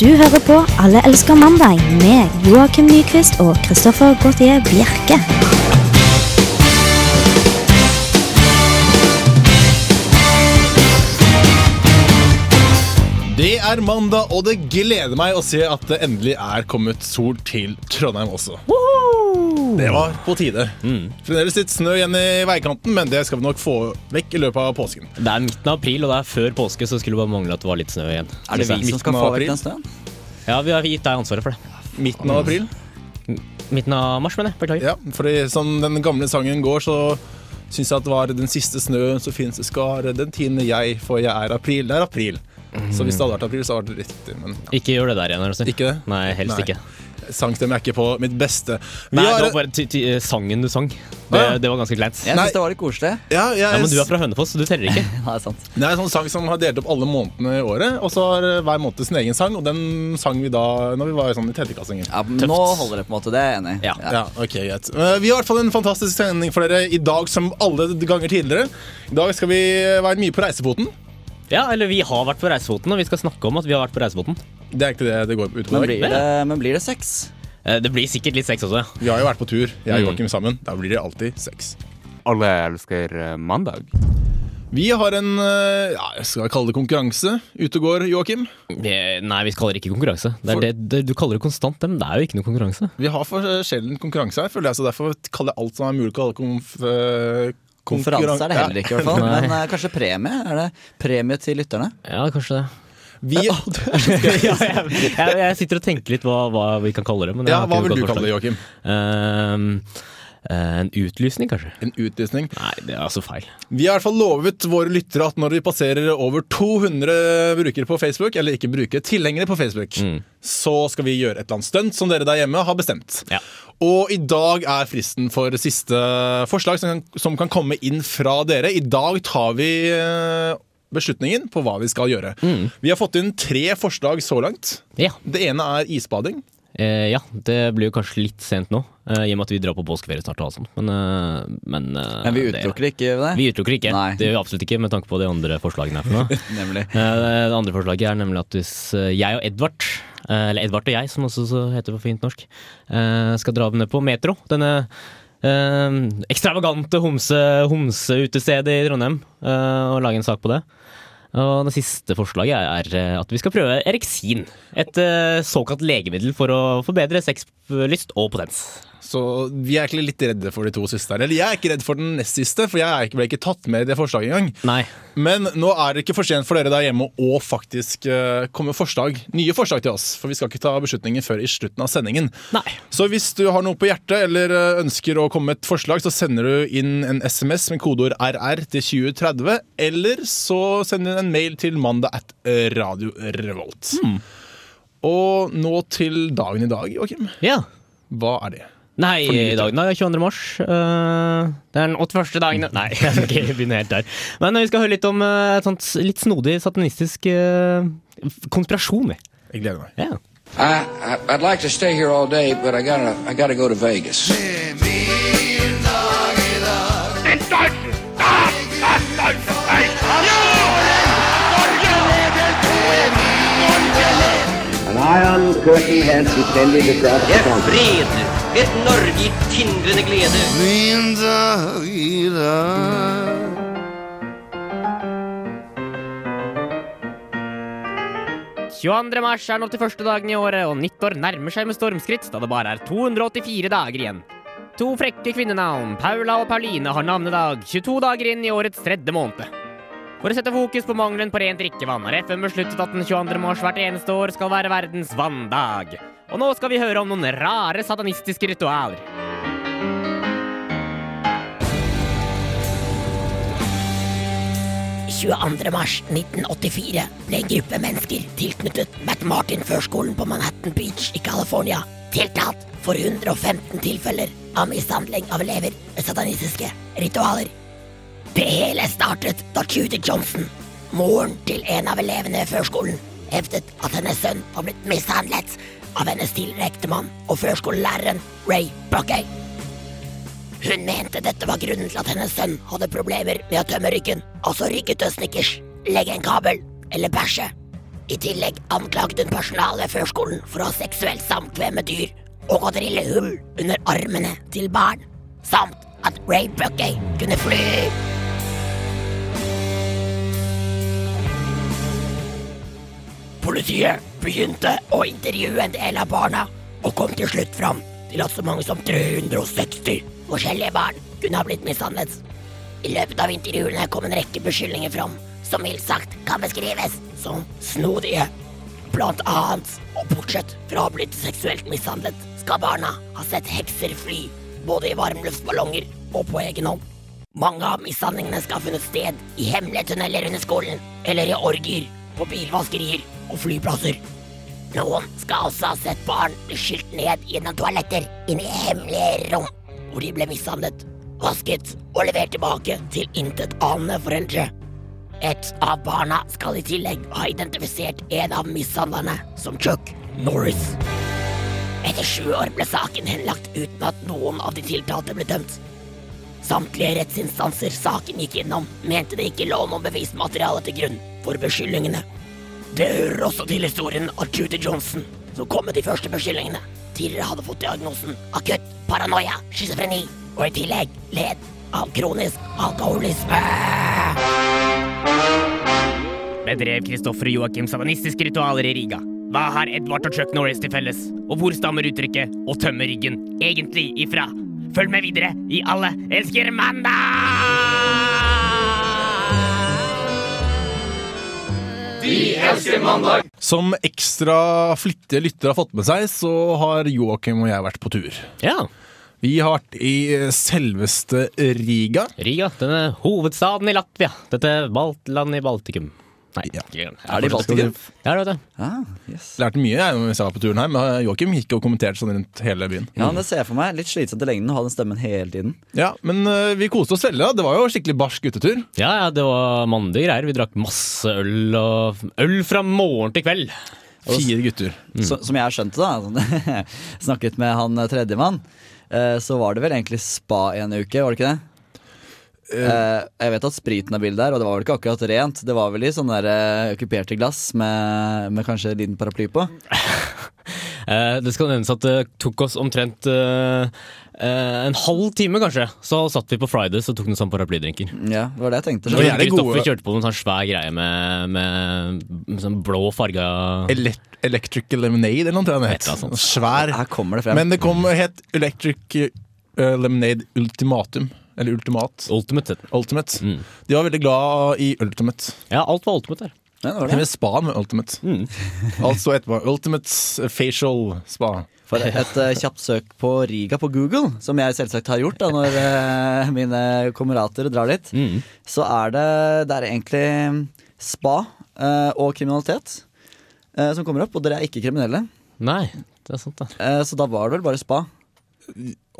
Du hører på Alle elsker mandag med Joakim Nyquist og Christoffer Gautier Bjerke. Er mandag, og det gleder meg å se at det endelig er kommet sol til Trondheim også. Det var på tide. Fremdeles litt snø igjen i veikanten, men det skal vi nok få vekk i løpet av påsken. Det er midten av april, og det er før påske, så skulle det bare mangle at det var litt snø igjen. Er det vi som skal få vekk april? den snøen? Ja, vi har gitt deg ansvaret for det. Midten av april. Midten av mars, mener jeg. Beklager. Ja, for som den gamle sangen går, så syns jeg at det var den siste snøen som finnes i skar, den tiende jeg, for jeg er april. Det er april. Så hvis det hadde vært april, så hadde det vært riktig. Men Ikke gjør det der igjen, det å si. ikke det. Nei, helst Nei. ikke. Sangstemmen er ikke på mitt beste. Vi Nei, har- det var bare t -t sangen du sang. Det, Ja. det var ganske kleint. Jeg syns det var litt koselig. ja, jeg, Ja, men du er fra Hønefoss, så du teller ikke. Nei, sant. Det er en sånn sang som har delt opp alle månedene i året, og så har eh, hver måned sin egen sang, og den sang vi da når vi var sånn i tredjeklassingen. Ja, nå holder det på en måte, det er jeg enig i. Ja. Ja, ok, greit. Eh, Vi har i hvert fall en fantastisk sending for dere i dag som alle ganger tidligere. I dag skal vi være mye på reisefoten. Ja, eller vi har vært på reisefoten, og vi skal snakke om at vi har vært på reisefoten. Det er ikke det det går ut på. Men blir det, men blir det sex? Eh, Det blir sikkert litt sex også. ja. Vi har jo vært på tur, jeg og Mm. Joakim sammen. Da blir det alltid sex. Alle elsker eh, mandag. Vi har en eh, ja, jeg skal kalle det konkurranse ute og går, Joakim. Eh, Nei, vi kaller det ikke konkurranse. Det For- er det, det, du kaller det konstant, men det er jo ikke noe konkurranse. Vi har for sjelden konkurranse her, føler jeg, så derfor kaller jeg alt som er mulig å kalle konf... eh, Konferanse er det heller ikke, i hvert fall. Men uh, kanskje premie? Er det premie til lytterne? Ja, kanskje det. Vi, ja, jeg, jeg, jeg sitter og tenker litt hva, hva vi kan kalle det. Men ja, hva vil du kalle det. Joakim? Uh, en utlysning, kanskje? En utlysning. Nei, det er altså feil. Vi har i hvert fall lovet våre lyttere at når vi passerer over 200 brukere på Facebook, eller ikke brukere, tilhengere på Facebook, Mm. så skal vi gjøre et eller annet stunt som dere der hjemme har bestemt. Ja. Og i dag er fristen for siste forslag som kan, som kan komme inn fra dere. I dag tar vi eh, beslutningen på hva vi skal gjøre. Mm. Vi har fått inn tre forslag så langt. Ja. Det ene er isbading. Eh, ja, det blir jo kanskje litt sent nå, eh, i og med at vi drar på påskeferie snart. og alt sånt. Men, eh, men, eh, Men vi utelukker ikke, det. Vi utelukker ikke. Nei. Det gjør vi absolutt ikke, med tanke på de andre forslagene her. for. Nemlig. Eh, Det andre forslaget er nemlig at hvis eh, jeg og Edvard, eller Edvard og jeg, som også så heter på fint norsk, eh, skal dra ned på Metro, denne eh, ekstravagante homse- homseutestedet i Trondheim, eh, og lage en sak på det. Og det siste forslaget er eh, at vi skal prøve Eriksin. Et eh, såkalt legemiddel for å forbedre sexlyst og potens. Så vi er egentlig litt redde for de to siste. Eller jeg er ikke redd for den nest siste, for jeg ble ikke tatt med i det forslaget engang. Nei. Men nå er det ikke for sent for dere der hjemme å faktisk eh, komme forslag, nye forslag til oss. For vi skal ikke ta beslutningen før i slutten av sendingen. Nei. Så hvis du har noe på hjertet eller eh, ønsker å komme med et forslag, så sender du inn en SMS med kodeord RR til 2030. Eller så sender du en mail til mandag at eh, Radio Revolt. Og nå til dagen i dag, Joakim. Ja. Hva er det? Nei, i dag er 22. mars. eh, det er den 81. dagen Nei, jeg skal ikke begynne helt der. Men vi skal høre litt om eh, et sånt litt snodig satanistisk eh, konspirasjon. Jeg gleder meg. Ja. I, I I'd like to stay here all day, but I gotta I gotta go to Vegas. An iron curtain has descended across the continent. Et Norge i tindrende glede. Min dag i dag. mars er den 81. dagen i året, og nyttår nærmer seg med stormskritt, da det bare er 284 dager igjen. To frekke kvinnenavn, Paula og Pauline, har navnedag 22 dager inn i årets tredje måned. For å sette fokus på mangelen på rent drikkevann har FN besluttet at den 22. mars hvert eneste år skal være verdens vanndag. Og nå skal vi høre om noen rare satanistiske ritualer. mars 1984 ble en gruppe mennesker tilknyttet McMartin-førskolen på Manhattan Beach i California tiltalt for 115 tilfeller av mishandling av elever med satanistiske ritualer. Det hele startet da Judy Johnson, moren til en av elevene ved førskolen, hevdet at hennes sønn var blitt mishandlet av hennes tidligere ektemann og førskolelæreren Ray Buckey. Hun mente dette var grunnen til at hennes sønn hadde problemer med å tømme ryggen, altså ryggete snickers, legge en kabel eller bæsje. I tillegg anklaget hun personalet ved førskolen for å ha seksuelt samkvem med dyr og å drille hull under armene til barn, samt at Ray Buckey kunne fly. Politiet begynte å intervjue en del av barna, og kom til slutt fram til at så mange som 360 forskjellige barn kunne ha blitt mishandlet. I løpet av intervjuene kom en rekke beskyldninger fram, som mildt sagt kan beskrives som snodige. Blant annet, og bortsett fra å ha blitt seksuelt mishandlet, skal barna ha sett hekser fly, både i varmluftsballonger og på egen hånd. Mange av mishandlingene skal ha funnet sted i hemmelige tunneler under skolen, eller i orgier, på bilvaskerier og flyplasser. Noen skal også ha sett barn bli skylt ned gjennom toaletter inn i hemmelige rom, hvor de ble mishandlet, vasket og levert tilbake til intetanende foreldre. Et av barna skal i tillegg ha identifisert en av mishandlerne som Chuck Norris. Etter sju år ble saken henlagt uten at noen av de tiltalte ble dømt. Samtlige rettsinstanser saken gikk innom, mente det ikke lå noe bevismateriale til grunn for beskyldningene. Det hører også til historien at Judy Johnson, som kom med de første beskyldningene, tidligere hadde fått diagnosen akutt paranoia, schizofreni, og i tillegg led av kronisk alkoholisme. Bedrev Kristoffer og Joakim savanistiske ritualer i Riga? Hva har Edvard og Chuck Norris til felles? Og hvor stammer uttrykket 'å tømme ryggen' egentlig ifra? Følg med videre i Alle elsker mandag! Som ekstra flittige lyttere har fått med seg, så har Joakim og jeg vært på tur. Ja. Vi har vært i selveste Riga. Riga, denne hovedstaden i Latvia. Dette Baltland i Baltikum. Nei, Ja. Er det i Baltikum? Ja, det vet jeg. Ah, yes. Lærte mye jeg mens jeg var på turen her, men Joakim gikk og kommenterte sånn rundt hele byen. Ja, det ser jeg for meg. Litt slitsomt i lengden å ha den stemmen hele tiden. Ja, Men uh, vi koste oss veldig. da. Det var jo skikkelig barsk guttetur. Ja, ja, det var mandige greier. Vi drakk masse øl og øl fra morgen til kveld. Fire gutter. Så, som jeg skjønte, da, snakket med han tredjemann, eh, så var det vel egentlig spa en uke, var det ikke det? Eh, jeg vet at spriten er billig der, og det var vel ikke akkurat rent. Det var vel i sånne der, uh, okkuperte glass med, med kanskje en liten paraply på. uh, det skal nevnes at det tok oss omtrent eh, eh, en halv time, kanskje. Så satt vi på Fridays og tok noen sånne paraplydrinker. Ja, det var det jeg tenkte. Det Kristoffer kjørte på noen en sånn svær greie med, med, med sånn blå farga Elekt Electric Lemonade eller noe, tror jeg het. Svær. Her kommer det frem. Men det kom het Electric Lemonade Ultimatum. Eller Ultimat. Ultimate. Ultimate. Mm. De var veldig glad i Ultimate. Ja, alt var ultimate der. ja, det var det. med spa med Ultimate. Mm. Altså etterpå Ultimate Facial Spa. For et uh, kjapt søk på Riga på Google, som jeg selvsagt har gjort da når uh, mine kamerater drar dit, Mm. så er det, det er egentlig spa uh, og kriminalitet eh, som kommer opp, og dere er ikke kriminelle. Nei, det er sant, da. Eh, så da var det vel bare spa.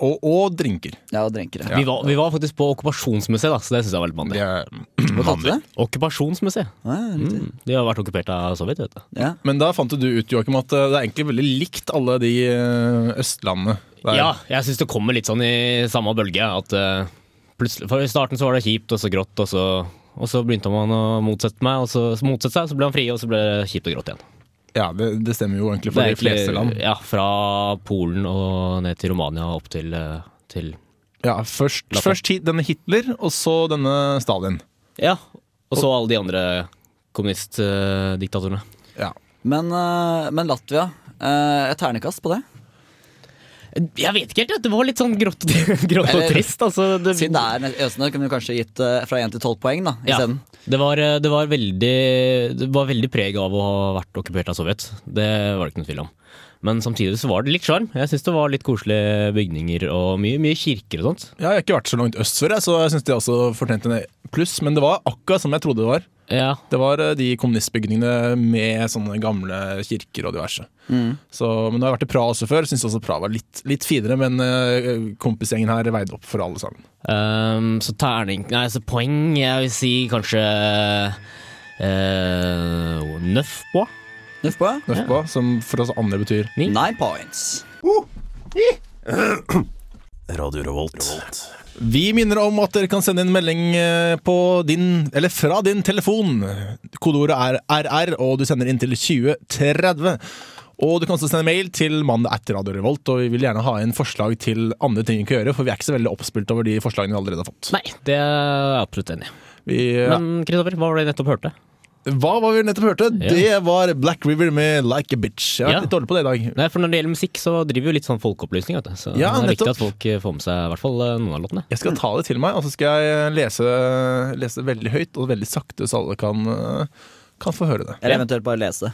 Og, og drinker. Ja, og drinker. Vi, var, vi var faktisk på okkupasjonsmuseet, da, så det syns jeg var litt mandig. Hva kalte du det? Okkupasjonsmuseet. Ah. Mm. De har vært okkupert av Sovjet, vet du. Ja. Men da fant du ut, Joakim, at øh, det er egentlig veldig likt alle de øh, østlandene. Der. Ja, jeg syns det kommer litt sånn i samme bølge. At eh, plutselig, For I starten så var det kjipt og så grått, og så, og så begynte man å motsette meg, og så motsette seg, så ble han fri, og så ble det kjipt og grått igjen. Ja, det, det stemmer jo egentlig for de fleste land. Ja, fra Polen og ned til Romania og opp til, eh, til Ja, Først, først hit- denne Hitler, og så denne Stalin. Ja, og så alle de andre kommunistdiktatorene. Ja. Men, eh, men Latvia, eh, et ternekast på det? Jeg vet ikke helt, det var litt sånn grått, grått og trist. Altså, det, Siden det er Østene, kunne du kanskje gitt fra 1 til 12 poeng da, ja, isteden. Det, var, eh, det, var veldig, det veldig preg av å ha vært okkupert av Sovjet. Det var det ikke noe tvil om. Men samtidig så var det litt sjarm. Jeg syns det var litt koselige bygninger og mye, mye kirker og sånt. Jeg har ikke vært så langt øst før, jeg, så jeg syns det også fortjente en pluss. Men det var akkurat som jeg trodde det var. Ja, Det var eh, de kommunistbygningene med sånne gamle kirker og diverse. Så, men nå har jeg vært i Praha også før, syns også Praha var litt, litt finere. Men eh, kompisgjengen her veide opp for alle sammen. Um, så terning Nei, så poeng Jeg vil si kanskje uh, Nøff på. Nuff på? ja som for oss andre betyr Nine, Nine points. Radio Revolt. Vi minner om at dere kan sende en melding eh, på din, eller fra din telefon. Kodeordet er RR, og du sender inn til 2030. Og du kan også sende mail til mandag etter Radio Revolt, og vi vil gjerne ha inn forslag til andre ting vi kan gjøre, for vi er ikke så veldig oppspilt over de forslagene vi allerede har fått. Nei, det er jeg absolutt enig i. Ja. Men Kristoffer, hva var det jeg nettopp hørte? Hva var vi nettopp hørte? Ja. Det var Black River med Like a Bitch. Jeg har Ja. litt dårlig på det i dag. Nei, for Når det gjelder musikk, så driver vi jo litt sånn folkeopplysning. vet du. Så Ja, det er viktig at folk eh, får med seg i hvert fall eh, noen av låtene. Jeg skal ta det til meg, og så skal jeg lese, lese veldig høyt og veldig sakte, så alle kan, eh, kan få høre det. Eller eventuelt bare lese det.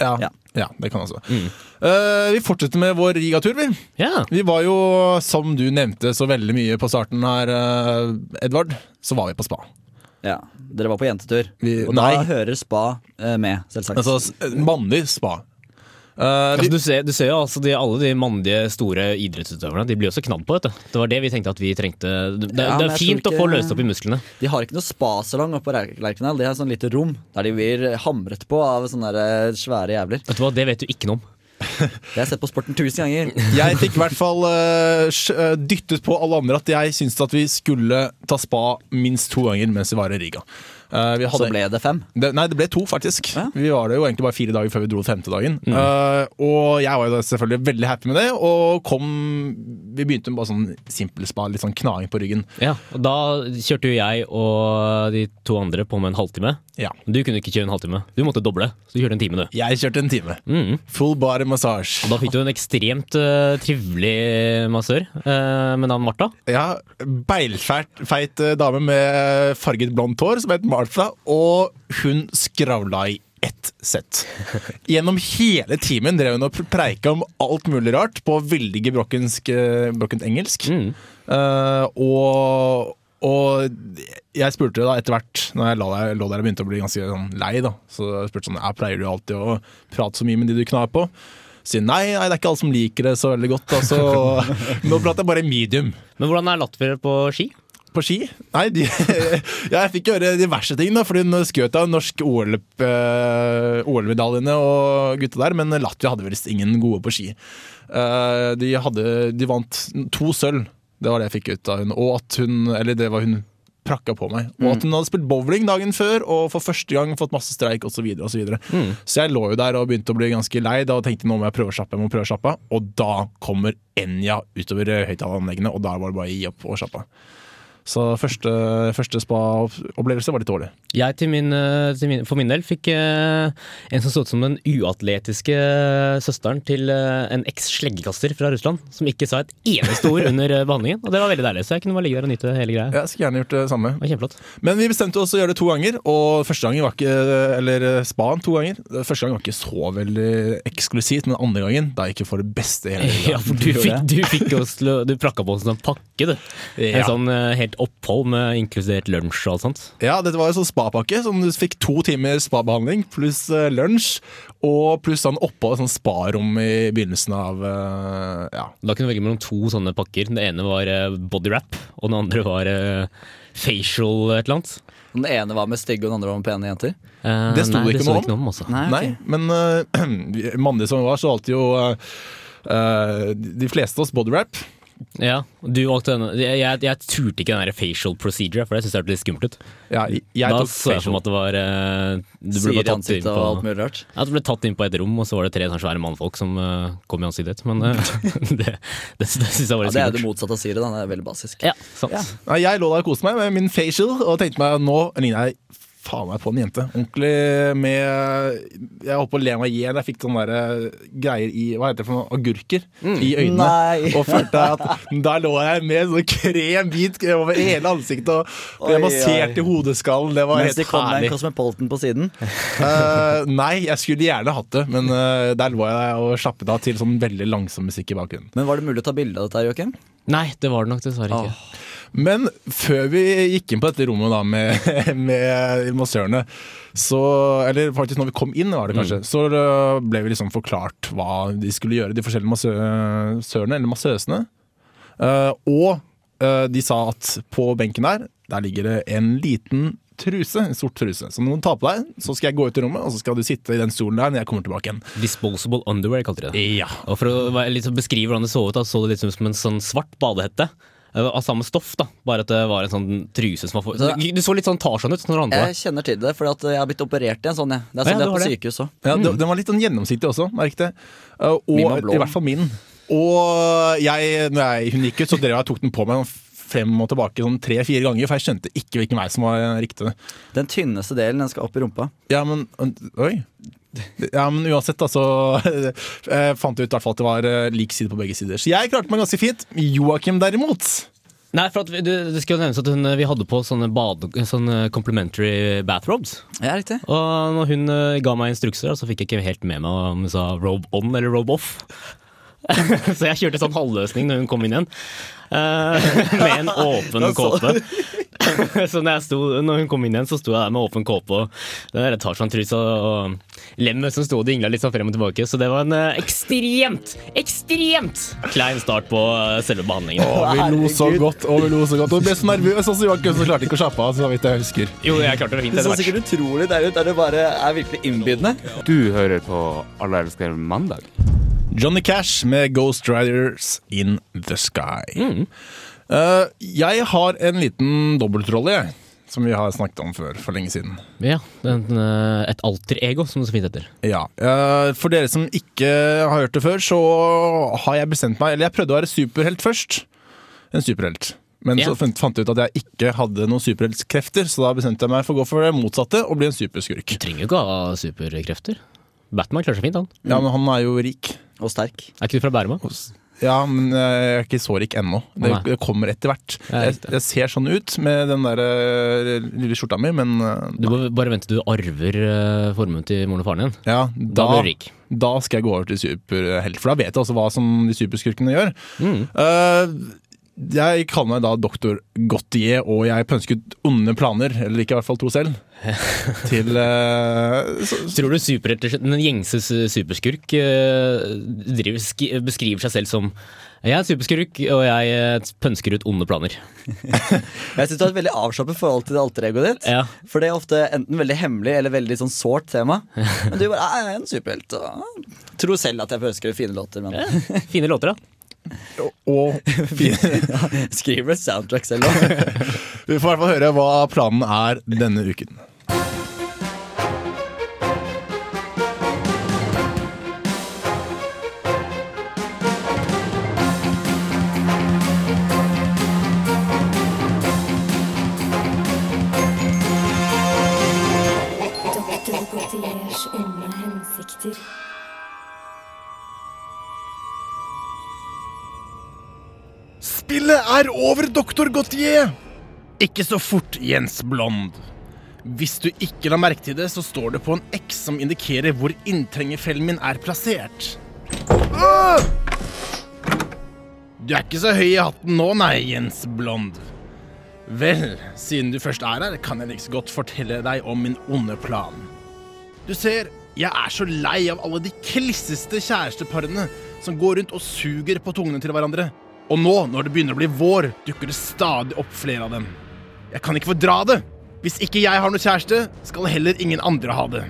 Ja, Ja. ja det kan altså. også. Uh, vi fortsetter med vår rigatur, vi. Ja, Vi var jo, som du nevnte så veldig mye på starten her, uh, Edvard, så var vi på spa. Ja, Dere var på jentetur, Vi- og nei. da hører spa eh, med, selvsagt. Altså s- mannlig spa. Eh, vi, altså, du, ser, du ser jo altså de, alle de mandige store idrettsutøverne. De blir jo så knadd på, vet du. Det var det vi tenkte at vi trengte. Det, Ja, det men er jeg fint tror å få ikke- løst opp i musklene. De har ikke noe spasalong oppe på Ler- Lerkendal. De har sånn lite rom der de blir hamret på av sånne der, eh, svære jævler. Vet du hva, Det vet du ikke noe om. Det har jeg sett på Sporten tusen ganger. jeg fikk i hvert fall uh, dyttet på alle andre at jeg syntes at vi skulle ta spa minst to ganger mens vi var i Riga. Eh, vi Så ble det fem. Det, nei, det ble to, faktisk. Ja. Vi var det jo egentlig bare fire dager før vi dro femte dagen. Eh, og jeg var jo selvfølgelig veldig happy med det, og kom Vi begynte med bare sånn simpel spa, litt sånn knaing på ryggen. Ja, og Da kjørte jo jeg og de to andre på med en halvtime. Ja. Du kunne ikke kjøre en halvtime. Du måtte doble, så du kjørte en time, du. Jeg kjørte en time. Mm. Full body massage. Og da fikk du en ekstremt uh, trivelig massør uh, med navn Martha. Ja, Beilfeit feit dame med farget blondt hår som het Martha, og hun skravla i ett sett. Gjennom hele timen drev hun og preika om alt mulig rart på veldig gebrokkent brokkent engelsk. Mm. Uh, og, og jeg spurte da etter hvert, når jeg lå der, lå der og begynte å bli ganske sånn lei, da, så jeg spurte sånn Jeg pleier du alltid å prate så mye med de du knar på? Sier nei, nei, det er ikke alle som liker det så veldig godt. Altså. nå prater jeg bare medium. Men hvordan er latviere på ski? På ski? Nei, de, jeg fikk høre diverse ting, da, fordi hun skjøt av norsk OL, eh, OL-medaljene og gutta der, men Latvia hadde visst ingen gode på ski. Eh, de, hadde, de vant to sølv, det var det jeg fikk ut av hun, og at hun Eller det var hun prakka på meg. Og at hun hadde spilt bowling dagen før og for første gang fått masse streik osv. Så, videre, og så, videre. så jeg lå jo der og begynte å bli ganske lei da og tenkte nå må jeg prøve å slappe av. jeg må prøve å slappe. Og da kommer Enja utover høyttaleranleggene, og da var det bare å gi opp og slappe av. Så første, første spa-opplevelse var litt dårlig. Jeg til min, eh, til min, for min del fikk eh, en som så ut som den uatletiske søsteren til eh, en eks-sleggekaster fra Russland, som ikke sa et eneste ord under eh, behandlingen. Og det var veldig deilig, så jeg kunne bare ligge der og nyte hele greia. Jeg skulle gjerne gjort det samme. Det. Men vi bestemte oss å gjøre det to ganger, og første gangen var ikke Eller spaen to ganger. Første gangen var ikke så veldig eksklusivt, men andre gangen da gikk vi for det beste hele Ja, for du fikk, du fikk oss til å Du prakka på oss en pakke, du. Ja. En sånn eh, helt opphold med inkludert lunsj og alt sånt. Ja, dette var jo sånn spapakke, som du fikk to timer spabehandling pluss eh, lunsj, og pluss sånn opphold, sånn sparom i begynnelsen av eh, Ja. Da kunne du velge mellom to sånne pakker. Det ene var bodywrap, body wrap, og den andre var eh, facial et eller annet. Den ene var med stygge, og den andre var med pene jenter. Eh, Det sto nei, ikke det noe om. ikke noe om Også. Nei, okay. Nei, men uh, mannlige som vi var, så valgte jo uh, eh, de fleste av oss bodywrap. Ja, du valgte denne. Jeg, jeg, jeg turte ikke den der facial procedure, for det syns jeg hørtes litt skummelt ut. Ja, jeg da tok så jeg for facial. meg at det var eh, Du ble Sier bare tatt inn på og alt mulig rart. Ja, du ble tatt inn på et rom, og så var det tre sånn svære mannfolk som uh, kom i ansiktet ditt. Men uh, det, det, det syns jeg var Ja, litt det er jo det motsatte av Siri, da. Det er veldig basisk. Ja, sant. Ja. jeg lå der og koste meg med min facial og tenkte meg nå ligner jeg faen meg på en jente. Ordentlig med Jeg holdt på å le meg i hjel. Jeg fikk sånne der, eh, greier i Hva heter det for noe? Agurker i øynene. Nei. Og følte at da lå jeg med sånn krem hvit over hele ansiktet og ble Oi, massert oi. i hodeskallen. Det var Mens de helt kom med herlig. en Cosmopolitan på siden. Uh, nei, jeg skulle gjerne hatt det, men uh, der lå jeg og slappet av til sånn veldig langsom musikk i bakgrunnen. Men var det mulig å ta bilde av dette, Joakim? Nei, det var det nok dessverre ikke. Men før vi gikk inn på dette rommet da med, med massørene, så Eller faktisk når vi kom inn, var det kanskje, så uh, ble vi liksom forklart hva de skulle gjøre, de forskjellige massørene, eller massøsene. Uh, og uh, de sa at på benken der, der ligger det en liten truse, en sort truse. Så når du tar på deg, så skal jeg gå ut i rommet, og så skal du sitte i den stolen der når jeg kommer tilbake igjen. Disposable underwear, kalte de det. Ja. Og For å liksom beskrive hvordan det så ut, da, så det litt ut som en sånn svart badehette. Eh, av samme stoff, da. Bare at det var en sånn truse som var for Så- Du, så litt sånn Tarzan ut handla. Jeg kjenner til det, for jeg har blitt operert i en sånn. Jeg. Det er Ja, sånn ja, det er på det. sykehus òg. Ja, mm. den var litt sånn gjennomsiktig også, merk det. Min var og. I hvert fall min. Og jeg, når jeg, hun gikk ut, så drev jeg og tok den på meg frem og tilbake sånn tre-fire ganger, for jeg skjønte ikke hvilken vei som var riktig. Den tynneste delen den skal opp i rumpa. Ja, men Oi. Ja, men uansett, da, så eh, fant jeg ut hvert fall at det var eh, lik side på begge sider. Så jeg klarte meg ganske fint. Joakim derimot Nei, for at vi, det, det skal jo nevnes at hun, vi hadde på sånne, bade, sånne complimentary bathrobes. Ja, riktig. Og når hun eh, ga meg instrukser, så fikk jeg ikke helt med meg om hun sa robe on eller robe off. så jeg kjørte sånn halvløsning når hun kom inn igjen. Eh, med en åpen kåpe. så når, jeg sto, når hun kom inn igjen, så sto jeg der med åpen kåpe og den der Tarzan-trusa og lemmet som sto og dingla litt sånn frem og tilbake. Så det var en eh, ekstremt, ekstremt klein start på eh, selve behandlingen. Å, vi lo så godt, og vi lo så godt. Og vi ble så nervøse, også Joakim, så klarte ikke å slappe av, så vidt jeg husker. Jo, jeg klarte det fint Det etter så sikkert utrolig deilig ut, der det bare er virkelig innbydende. Du hører på Alle elsker mandag. Johnny Cash med Ghost Riders In The Sky. Eh, jeg har en liten dobbeltrolle, jeg. Som vi har snakket om før, for lenge siden. Ja, en, eh, et alter ego, som det så fint heter. Ja, uh, For dere som ikke har hørt det før, så har jeg bestemt meg Eller jeg prøvde å være superhelt først. En superhelt. Men Ja. så fant fant jeg ut at jeg ikke hadde noen superheltkrefter, så da bestemte jeg meg for å gå for det motsatte og bli en superskurk. Du trenger jo ikke ha superkrefter. Batman klarer seg fint, han. Ja, men han er jo rik. Og sterk. Er ikke du fra Bærum? Ja, men jeg er ikke så rik ennå. Det, det kommer etter hvert. Jeg, jeg ser sånn ut med den der eh, lille skjorta mi, men eh, Du må bare vente til du arver uh, formuen til moren og faren din. ja, Da da, blir du rik. da skal jeg gå over til superhelt, for da vet jeg også hva som de superskurkene gjør. Mm. Jeg kaller meg da doktor Gautier, og jeg pønsket onde planer, eller ikke i hvert fall to selv, til uh, så, Tror du superhelter, den gjengse superskurk uh, driver, beskriver seg selv som jeg er superskurk, og jeg eh, pønsker ut onde planer. Jeg syns du har et veldig avslappet forhold til det alter ditt. Ja. For det er ofte enten veldig hemmelig eller veldig sånn sårt tema. Men du bare «Ah, 'Jeg er en superhelt'. Og tror selv at jeg ønsker fine låter, men ja, Fine låter, da. Og skriver soundtrack selv òg. Vi får i hvert fall høre hva planen er denne uken. Spillet er over, doktor Gautier! Ikke så fort, Jens Blond. Hvis du ikke la merke til det, så står det på en X som indikerer hvor inntrengerfellen min er plassert. Ah! Du er ikke så høy i hatten nå, nei, Jens Blond. Vel, siden du først er her, kan jeg like godt fortelle deg om min onde plan. Du ser, jeg er så lei av alle de klisseste kjæresteparene som går rundt og suger på tungene til hverandre. Og nå, når det begynner å bli vår, dukker det stadig opp flere av dem. Jeg kan ikke fordra det. Hvis ikke jeg har noe kjæreste, skal heller ingen andre ha det.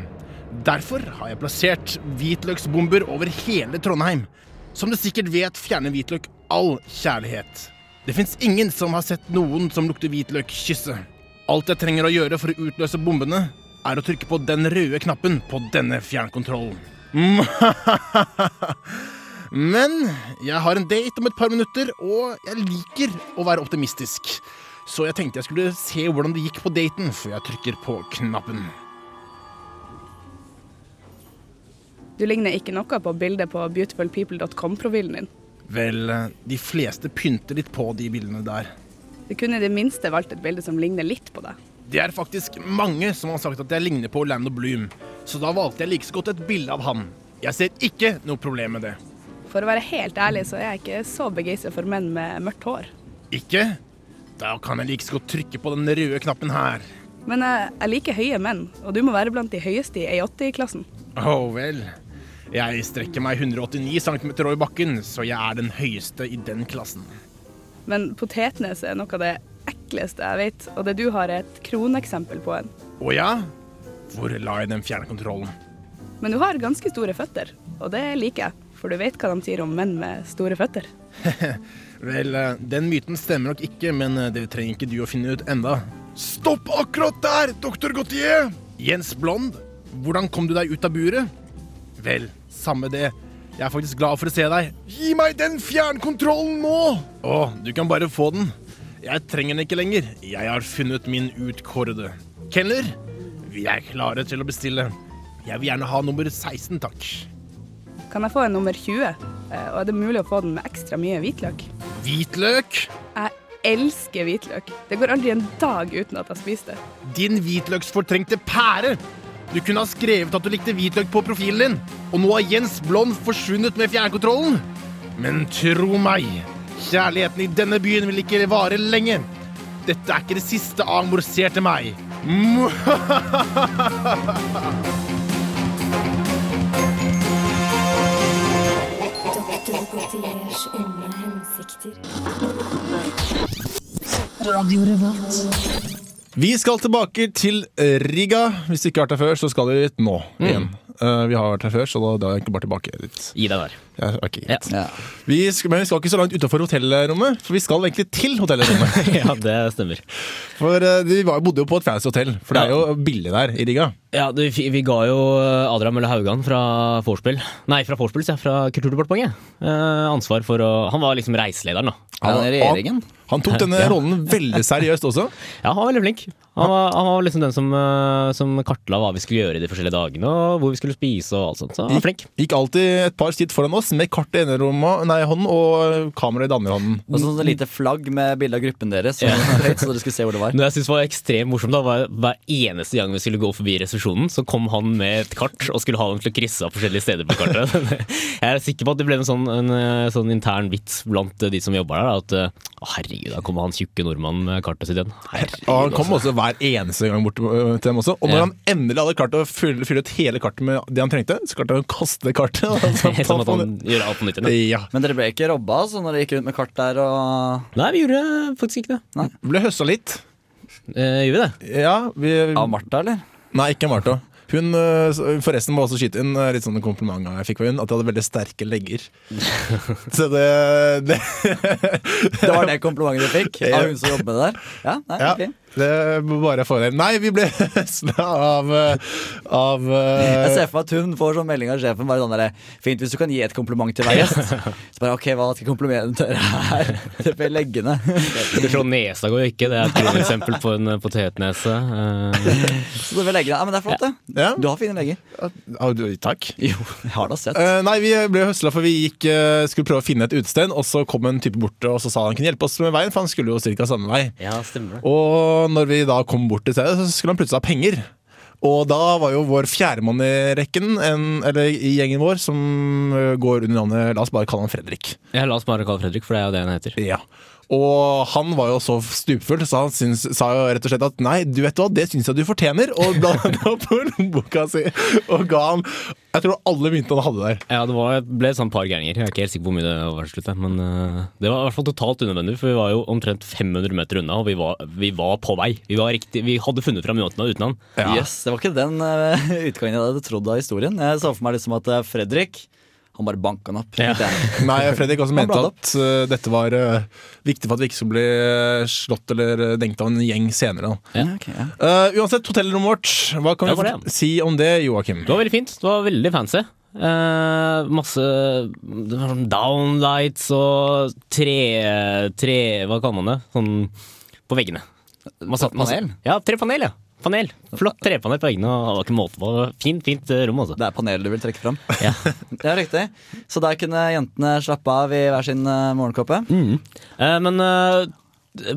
Derfor har jeg plassert hvitløksbomber over hele Trondheim. Som du sikkert vet, fjerner hvitløk all kjærlighet. Det fins ingen som har sett noen som lukter hvitløk, kysse. Alt jeg trenger å gjøre for å utløse bombene, er å trykke på den røde knappen på denne fjernkontrollen. Men jeg har en date om et par minutter, og jeg liker å være optimistisk. Så jeg tenkte jeg skulle se hvordan det gikk på daten før jeg trykker på knappen. Du ligner ikke noe på bildet på beautifulpeople.com-profilen din. Vel, de fleste pynter litt på de bildene der. Du kunne i det minste valgt et bilde som ligner litt på deg. Det er faktisk mange som har sagt at jeg ligner på Orlando Bloom, så da valgte jeg like så godt et bilde av han. Jeg ser ikke noe problem med det. For å være helt ærlig så er jeg ikke så begeistra for menn med mørkt hår. Ikke? Da kan jeg like så godt trykke på den røde knappen her. Men jeg, jeg liker høye menn, og du må være blant de høyeste i A80-klassen. Å vel. Jeg strekker meg 189 cm over bakken, så jeg er den høyeste i den klassen. Men potetnes er noe av det ekleste jeg vet, og det du har er et kroneksempel på en. Å ja? Hvor la jeg den fjernkontrollen? Men du har ganske store føtter, og det liker jeg, for du vet hva de sier om menn med store føtter. Vel, eh, den myten stemmer nok ikke, men eh, det trenger ikke du å finne ut enda. Stopp akkurat der, doktor Gautier! Jens Blond, hvordan kom du deg ut av buret? Vel, samme det. Jeg er faktisk glad for å se deg. Gi meg den fjernkontrollen nå! Å, du kan bare få den. Jeg trenger den ikke lenger. Jeg har funnet min utkårede. Kelner, vi er klare til å bestille. Jeg vil gjerne ha nummer 16, takk. Kan jeg få en nummer 20? Eh, Og er det mulig å få den med ekstra mye hvitløk? Hvitløk? Jeg elsker hvitløk. Det går aldri en dag uten at jeg spiser det. Din hvitløksfortrengte pære! Du kunne ha skrevet at du likte hvitløk på profilen din, og nå har Jens Blond forsvunnet med fjernkontrollen. Men tro meg, kjærligheten i denne byen vil ikke vare lenge. Dette er ikke det siste Amor ser til meg. Onde hensikter. Vi skal tilbake til Riga. Hvis du ikke har vært her før, så skal du dit nå igjen. Eh, vi har vært her før, så da, da er jeg ikke bare tilbake dit. Gi deg der. Ja, okay, ja. Ja. Vi skal, men vi skal ikke så langt utenfor hotellrommet, for vi skal egentlig til hotellrommet. Ja, det stemmer. For eh, vi var, bodde jo på et fancy hotell, for det er jo billig der i Riga. Ja, du, vi vi ga jo Adrian Mølle Haugan fra Vorspiel Nei, fra Vorspiel, ja, fra Kulturdepartementet. uh, ansvar for å Han var liksom reiselederen, da. Han, han? Han tok denne Ja. rollen veldig seriøst også. Ja, han var veldig flink. Han var, han var liksom den som, eh, som kartla hva vi skulle gjøre de forskjellige dagene, og hvor vi skulle spise og alt sånt. Så han var flink. Gikk alltid et par skritt foran oss med kart i ene rommet, nei, hånden og kamera i den andre hånden. Og sånn lite flagg med bilde av gruppen deres, Så, høyt, så dere skulle se hvor det var. Det jeg synes var ekstremt morsomt, da, var hver eneste gang vi skulle gå forbi resepsjonen, så kom han med et kart og skulle ha dem til å krysse av forskjellige steder på kartet. Jeg er sikker på at det ble en sånn, en, eh, sånn intern vits blant de som jobber der, at eh, å, herregud, da kommer han tjukke nordmannen med kartet sitt igjen. Herregud, Og han kom altså. også hver eneste gang bort til dem også. Og når Ja. han endelig hadde klart å fylle, fylle ut hele kartet med det han trengte, så klarte han å kaste kartet. Altså, Sånn at han gjør alt på nytt igjen. ja. Men dere ble ikke robba altså, når dere gikk rundt med kart der og Nei, vi gjorde faktisk ikke det. Vi Ble høsta litt. Eh, gjorde vi det? Ja, vi, Av Martha, eller? Nei, ikke Martha. Hun øh, forresten må også skyte inn øh, litt sånne komplimenter jeg fikk fra hun, at de hadde veldig sterke legger. Så det, det Det var det komplimentet du fikk av hun som jobber der? Ja, nei, Ja, ok. Det må bare få det. Nei, vi ble høsla av, øh, av uh... Jeg ser for meg at hun får sånn melding av sjefen bare sånn der, Fint hvis du kan gi et kompliment til hver gjest. Så bare ok, hva skal komplimentet her? Det blir leggende. Du vi slå nesa går jo ikke, det er et eksempel på en eh, potetnese. Eh, Så det blir leggende. Ja, men det er flott, det. Ja. Du har fine legger. Takk. Jo, jeg har da sett. Uh, nei, vi ble høsla for vi gikk, uh, skulle prøve å finne et utested, og så kom en type bort og så sa han kunne hjelpe oss med veien, for han skulle jo ca. samme vei. ja, stemmer det. Og når vi da kom bort til stedet, så skulle han plutselig ha penger. Og da var jo vår fjerdemann i rekken, en, eller i gjengen vår, som eh, går under navnet La oss bare kalle han Fredrik. Ja, la oss bare kalle Fredrik, for det er jo det han heter. Ja. Og han var jo så stupfull, så han syns, sa jo rett og slett at nei, du vet hva, det syns jeg du fortjener. Og bla opp på lommeboka si og ga han Jeg tror alle myntene han hadde der. Ja, det var, ble et sånn par gærninger. Jeg er ikke helt sikker på hvor mye det var til slutt. Men eh, det var i hvert fall totalt unødvendig, for vi var jo omtrent 500 meter unna, og vi var, vi var på vei. Vi, var riktig, vi hadde funnet fram myntene uten han. Yes, Det var ikke den eh, utgangen jeg hadde trodd av historien. Jeg så for meg liksom at eh, Fredrik han bare banka den opp. Ja. Nei, Fredrik også mente at uh, dette var uh, viktig for at vi ikke skulle bli uh, slått eller denkt av en gjeng senere. Da. Ja. okay, ja. Uh, uansett, hotellrommet vårt, hva kan vi si om det, Joakim? Det var veldig fint. Det var veldig fancy. Uh, masse det var sånn downlights og tre, tre Hva kaller man det? Sånn på veggene. Masse, masse, Panel? ja, tre panel, ja. Panel. Flott trepanel på veggene. og Det ikke måte på. Fint, fint eh, rom, altså. Det er panelet du vil trekke fram. Ja. Ja, riktig. Så der kunne jentene slappe av i hver sin eh, morgenkåpe. Mm. Eh, men eh,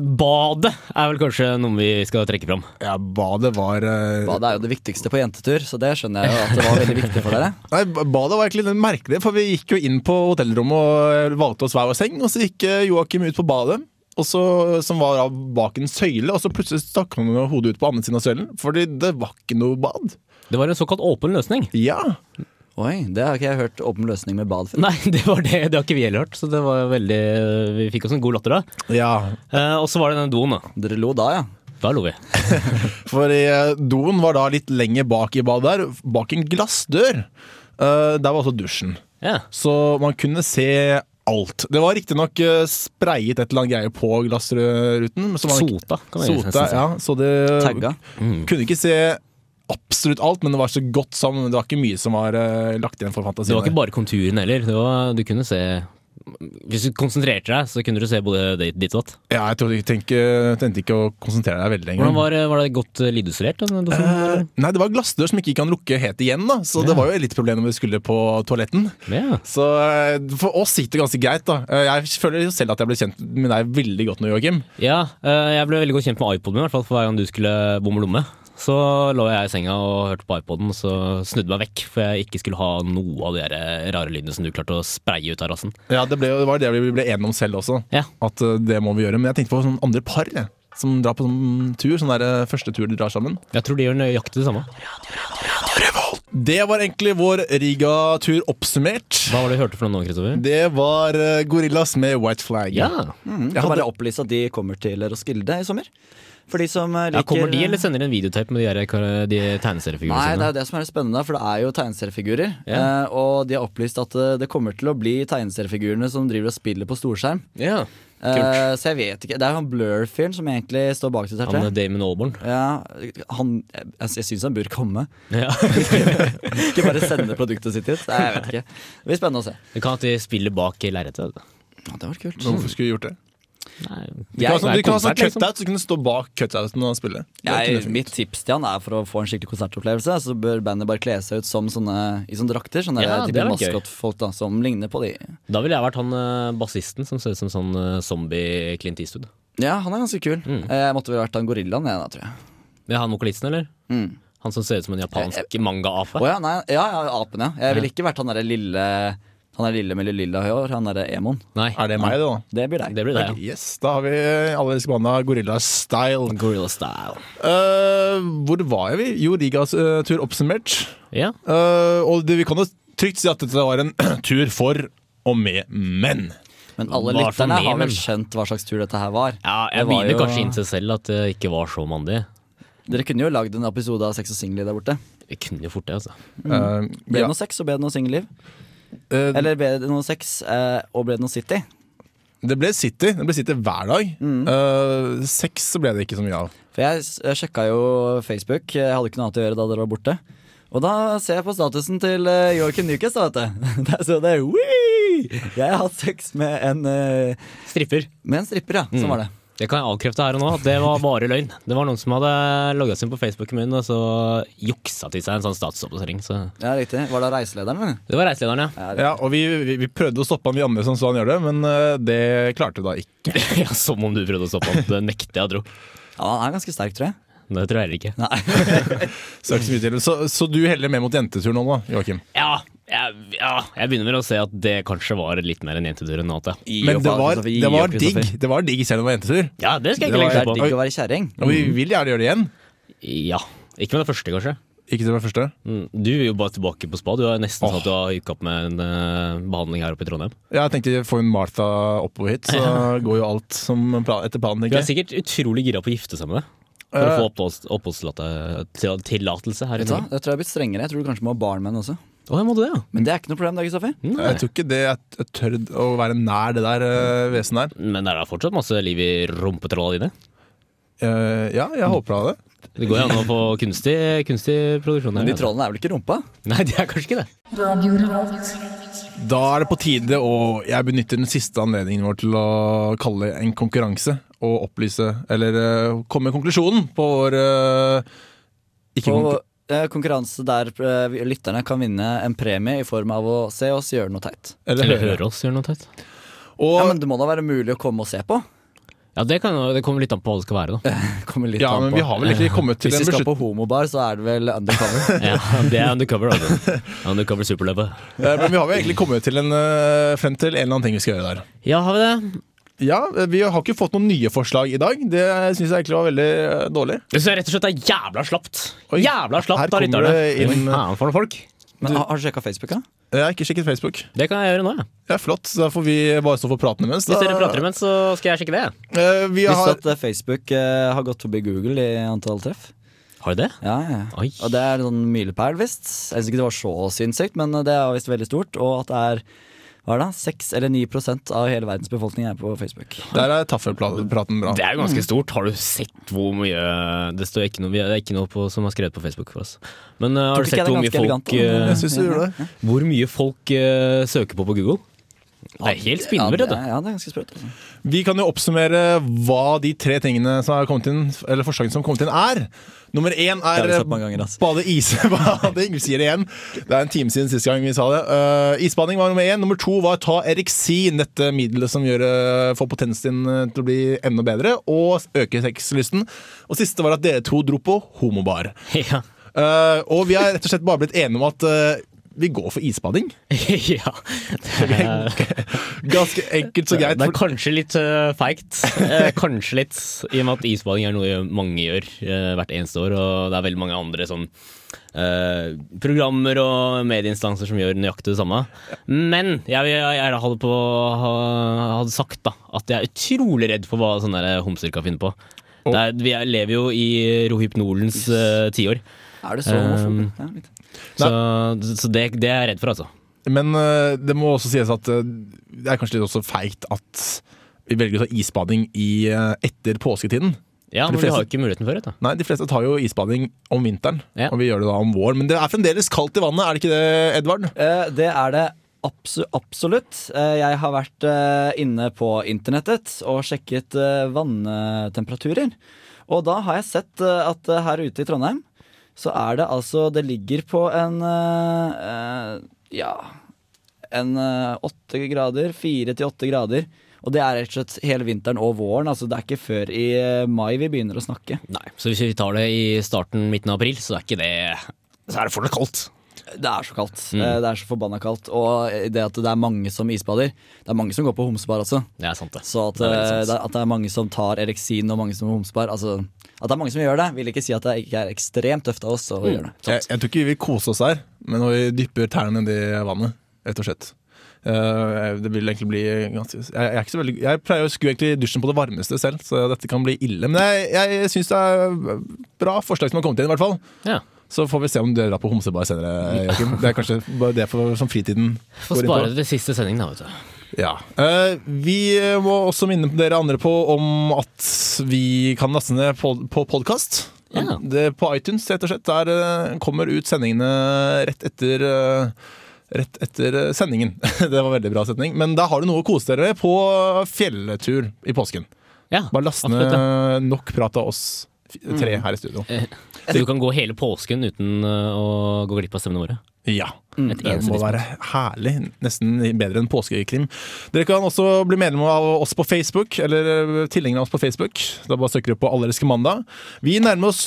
badet er vel kanskje noe vi skal trekke fram. Ja, badet var uh, Badet er jo det viktigste på jentetur, så det skjønner jeg jo at det var veldig viktig for dere. Nei, Badet var egentlig litt merkelig, for vi gikk jo inn på hotellrommet og valgte oss hver vår seng. Og så gikk Joakim ut på badet, så, som var bak en søyle, og så plutselig stakk han hodet ut på andre siden av søylen, fordi det var ikke noe bad. Det var en såkalt åpen løsning. Ja, Oi, det har ikke jeg hørt åpen løsning med bad før. Nei, det var det. Det har ikke vi heller hørt. Så det var veldig Vi fikk oss en god latter da. ja. Eh, og så var det den doen, da. Dere lo da, ja. Da lo vi. For eh, doen var da litt lenger bak i badet der, bak en glassdør. Eh, der var også dusjen. Ja. Så man kunne se alt. Det var riktignok uh, sprayet et eller annet greie på glassruten. Sota, kan man nesten Sota, si. ja, så det Tagga. kunne ikke se absolutt alt, men det var så godt sammen. Det var ikke mye som var eh, lagt igjen for fantasien. Det var ikke bare konturen heller. Det var, du kunne se Hvis du konsentrerte deg, så kunne du se både ditt og datt. Ja, jeg tror ikke, tenkte ikke å konsentrere deg veldig. Hvordan var, var det godt eh, lydisolert? eller? Nei, det var glassdør som ikke kan lukke helt igjen, da. Så det var jo litt problem når vi skulle på toaletten. Ja. Så eh, for oss gikk det ganske greit, da. Eh, Jeg føler selv at jeg ble kjent med deg veldig godt nå, Joakim. Ja, eh, jeg ble veldig godt kjent med iPoden min, i hvert fall for hver gang du skulle bomme lomme. Så lå jeg i senga og hørte på iPoden, så snudde meg vekk, for jeg ikke skulle ha noe av de rare lydene som du klarte å spreie ut av rassen. Ja, det, ble, det var det vi ble enige om selv også. Ja. At eh, det må vi gjøre. Men jeg tenkte på sånne andre par jeg, som drar på sånn tur. Sånn der eh, første tur de drar sammen. Jeg tror de gjør nøyaktig det samme. Det var egentlig vår Riga-tur oppsummert. Hva var det du hørte fra nå, Kristoffer? Det var eh, Gorillas med White Flag. Ja. Mm, kan hadde- bare opplyse at de kommer til Roskilde i sommer. For de som eh, liker ja, Kommer de, eller sender en videotape med de, der kar- de tegneseriefigurene Nei, det er det som er det spennende, for det er jo tegneseriefigurer. Eh, og de har opplyst at eh, det kommer til å bli tegneseriefigurene som driver og spiller på storskjerm. Ja, Uh, så jeg vet ikke. Det er jo han Blur-fyren som egentlig står bak dette. Han er. Damon Alborn. Ja, han, jeg, jeg syns han bør komme. Ja. ikke bare sende produktet sitt hit. Nei, jeg vet ikke. Det blir spennende å se. Det kan at de spiller bak lerretet. Ja, det var kult. Hvorfor skulle vi gjort det? Nei, du kan, ha sånn- kan ha sånn liksom. cutout, så kunne det stå bak cutouten og spille. Jeg, mitt tips til han er for å få en skikkelig konsertopplevelse, så bør bandet bare kle seg ut som sånne, i sånne drakter. Sånne Ja, type maskotfolk da, som ligner på de. Da ville jeg vært han eh, bassisten som ser ut som sånn eh, zombie Clint Eastwood. Ja, han er ganske kul. Mm. Eh, Jeg måtte vel vært han gorillaen, jeg da, tror jeg. Er han vokalisten, eller? Mm. Han som ser ut som en japansk manga-ape? Ja, nei, ja, ja, apen, ja. Jeg ville ikke vært han derre lille Han er lille med lilla hår, han er Emon. Nei, Er det meg, da? Det blir deg. det blir deg ja. Yes, da har vi alle elsker banda Gorilla Style. Gorilla style. Uh, hvor var vi? Jo, Rigas uh, tur oppsummert. Ja. Uh, og det, vi kan jo trygt si at dette var en tur for og med menn. Men alle lytterne har vel men? skjønt hva slags tur dette her var. ja, Det jeg var begynner jo- kanskje inn til selv at det ikke var så mandig. Dere kunne jo lagd en episode av Sex og singelliv der borte. Vi kunne jo fort det, altså. Eh, Ble det ja, noe sex og ble det noe singelliv? Eh, Eller ble det noe sex uh, og ble det noe City? det ble City. Det ble City hver dag. Eh, Sex så ble det ikke så mye av. For jeg, jeg sjekka jo Facebook, jeg hadde ikke noe annet å gjøre da dere var borte. Og da ser jeg på statusen til uh, Joakim Nykes, da, vet du. Der står det «Wii! Jeg har hatt sex med en, uh, Stripper. med en stripper, ja. Sånn var det. Det kan jeg avkrefte her og nå. Det var bare løgn. Det var noen som hadde logga seg inn på Facebooken min og så juksa til seg en sånn statusoppdatering. Så Ja, riktig. Var det reiselederen, eller? det var reiselederen, ja. Ja, og vi, vi, vi prøvde å stoppe han, vi andre som så han gjør det, men eh, det klarte da ikke. ja. Som om du prøvde å stoppe han. Det nekter jeg å tro. Ja, han er ganske sterk, tror jeg. Det tror jeg heller ikke. Nei. Så, så, så, så du heller mer mot jentetur nå, da, Joakim? Ja, jeg, ja, jeg begynner med å se at det kanskje var litt mer en jentetur enn annet. ja. Men det var, det var digg Det var digg selv om det var jentetur. Ja, det skal jeg ikke legge seg er på. digg å være kjerring. Og vi vil gjerne gjøre det igjen. Ja, Ikke med det første, kanskje. Ikke til det første. Mm, Du vil jo bare tilbake på spa. Du har nesten sånn at du har hooka opp med en uh, behandling her oppe i Trondheim. Ja, Jeg tenkte få en Martha oppover hit, så går jo alt som plan, etter planen. Du er sikkert utrolig gira på å gifte seg med deg. For å Eh, få oppholds- oppholdstillatelse her i? Norge. Jeg tror jeg har blitt strengere. Jeg tror du kanskje må ha barn med henne også. Å, jeg måtte det, ja. Men det er ikke noe problem, da, Kristoffer. Jeg tror ikke det jeg, jeg tør å være nær det der uh, vesenet der. Men er det fortsatt masse liv i rumpetrolla dine. Uh, ja, jeg håper da det. Det går jo an å få kunstig, kunstig produksjon her. Men de trollene er vel ikke rumpa? Nei, de er kanskje ikke det. Da er det på tide, og jeg benytter den siste anledningen vår til å kalle en konkurranse og opplyse, eller uh, komme med konklusjonen på vår uh, ikke På eh, konkurranse der eh, lytterne kan vinne en premie i form av å se oss gjøre noe teit. eller, Eller høre. høre oss gjøre noe teit. Og, Ja, Men det må da være mulig å komme og se på? Ja, det, kan, det kommer litt an på hva det skal være, da. Litt ja, an men på. vi har vel ikke kommet til Hvis vi skal på homobar, så er det vel undercover. Ja, det er undercover, altså. Undercover superløpet. Eh, Men vi har vel egentlig kommet til en, eh, frem til en eller annen ting vi skal gjøre der. Ja, har vi det? Ja, Vi har ikke fått noen nye forslag i dag. Det syns jeg egentlig var veldig eh, dårlig. Det synes jeg rett og slett er jævla slapt. Oi, Jævla slapt her av rytterne. inn- Faen for noen folk. Men har, har du sjekka Facebook, da? Jeg har ikke sjekket Facebook. Det kan jeg gjøre nå, ja. Ja, Flott. Da får vi bare stå for praten imens. Hvis dere prater imens, så skal jeg sjekke det. Uh, vi har Visste at eh, Facebook uh, har gått forbi Google i antall treff? Har du det? Ja, ja. Oi. Og det er en sånn milepæl, visst. Jeg syns ikke det var så sinnssykt, men det er visst veldig stort. Og at det er hva er det, 6 eller 9% av hele verdens befolkning er på Facebook. Der er taffelpraten bra. Det er jo ganske stort. Har du sett hvor mye Det står ikke noe, det er ikke noe på, som er skrevet på Facebook for oss. Men uh, har du sett hvor mye elegant, folk da? eh. Hvor mye folk uh, søker på på Google? Det er helt spinnvilt, ja, ja, det er ganske sprøtt. Altså. Vi kan jo oppsummere hva de tre tingene som har kommet inn Eller forslagene som har kommet inn, er. Nummer én er ganger, altså. bade isbading. Vi sier det igjen. Det er en time siden sist gang vi sa det. Uh, isbading var nummer én. Nummer to var ta Eriksin, dette middelet som gjør, uh, får potensen din uh, til å bli enda bedre, og øke sexlysten. Og siste var at dere to dro på homobar. Ja. Uh, og vi har rett og slett bare blitt enige om at uh, vi går for isbading. ja. Det er, Ganske enkelt så greit. det er kanskje litt uh, feigt. Eh, kanskje litt, i og med at isbading er noe mange gjør eh, hvert eneste år, og det er veldig mange andre sånn eh, programmer og medieinstanser som gjør nøyaktig det samme. Men jeg, jeg, jeg hadde, på, hadde sagt da at jeg er utrolig redd for hva sånne homser kan finne på. Det er, vi er, lever jo i Rohypnolens uh, tiår, Er det så Um, homofob? Ja, litt. Så, så det, det er jeg redd for, altså. Men øh, det må også sies at øh, det er kanskje litt også feigt at vi velger å ta isbading i, øh, etter påsketiden. Ja, men fleste, vi har jo ikke muligheten for det. da Nei, De fleste tar jo isbading om vinteren, Ja. og vi gjør det da om våren. Men det er fremdeles kaldt i vannet, er det ikke det, Edvard? Eh, det er det absolutt. Eh, jeg har vært eh, inne på internettet og sjekket eh, vanntemperaturer. Og da har jeg sett eh, at eh, her ute i Trondheim så er det altså Det ligger på en uh, Ja En eh, åtte grader. Fire til åtte grader. Og det er rett og slett hele vinteren og våren. Altså Det er ikke før i mai vi begynner å snakke. Nei, Så hvis vi tar det i starten, midten av april, så er det Så er det fortsatt kaldt. Det er så kaldt. Mm. Eh, Det er så forbanna kaldt. Og det at det er mange som isbader Det er mange som går på homsebar også. Det er sant, det. Så at, Det er eh, det, at det er mange som tar Eriksin og mange som homsebar altså, At det er mange som gjør det, vil ikke si at det ikke er ekstremt tøft av oss å gjøre det. Jeg, jeg tror ikke vi vil kose oss her, men når vi dypper tærne nedi vannet, rett og slett. Uh, det vil egentlig bli ganske jeg, jeg, er ikke så veldig, jeg pleier å skue egentlig dusjen på det varmeste selv, så dette kan bli ille. Men jeg, jeg syns det er bra forslag som har kommet inn, i hvert fall. Ja. Så får vi se om du drar på homsebar senere, Joakim. Det er kanskje bare det for, som fritiden Få går inn på. spare det til siste sending, da, vet du. Ja. Eh, vi må også minne dere andre på om at vi kan laste ned på, podkast. Ja. På iTunes, rett og slett. Der eh, kommer ut sendingene rett etter eh, Rett etter sendingen. det var en veldig bra setning. Men da har du noe å kose dere med på fjelletur i påsken. Ja, Bare last ned nok prat av oss tre her i studio. Eh, Så du kan gå hele påsken uten uh, å gå glipp av stemmene våre? Ja. Et Det må være herlig. Nesten bedre enn påskekrim. Dere kan også bli medlem av oss på Facebook, eller eh, tilhengere av oss på Facebook. Da bare søker du på Allerske mandag. Vi nærmer oss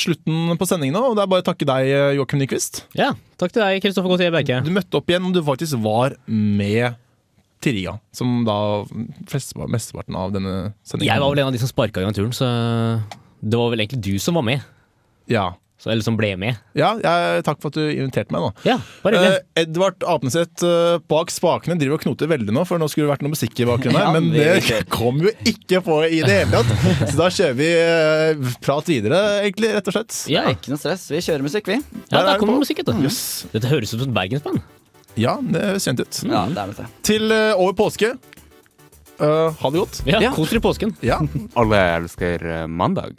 slutten på sendingen nå, og det er bare å takke deg, Joakim Nyquist. Ja, takk til deg, Kristoffer Gautier Berke. Du møtte opp igjen, og du faktisk var med til Riga. Som da flest, mesteparten av denne sendingen Jeg var vel en av de som sparka i naturen, så det var vel egentlig du som var med. Ja. Så, eller som ble med. Ja, jeg, takk for at du inviterte meg. nå. Ja, bare uh, Eh, Edvard Apneseth uh, bak spakene driver og knoter veldig nå, for nå skulle det vært noe musikk i bakgrunnen her, Ja, men det det kom jo ikke på i det hele tatt. Så da kjører vi uh, prat videre, egentlig, rett og slett. Ja, Ikke noe stress. Vi kjører musikk, vi. ja Der er der kommer musikk, vet du. Yes. Dette høres ut som et bergensband. Ja, det høres kjent ut. Ja, det er det. Til eh, over påske. Eh, ha det godt. Ja, Ja. Kos dere i påsken. Ja. Alle elsker eh, mandag.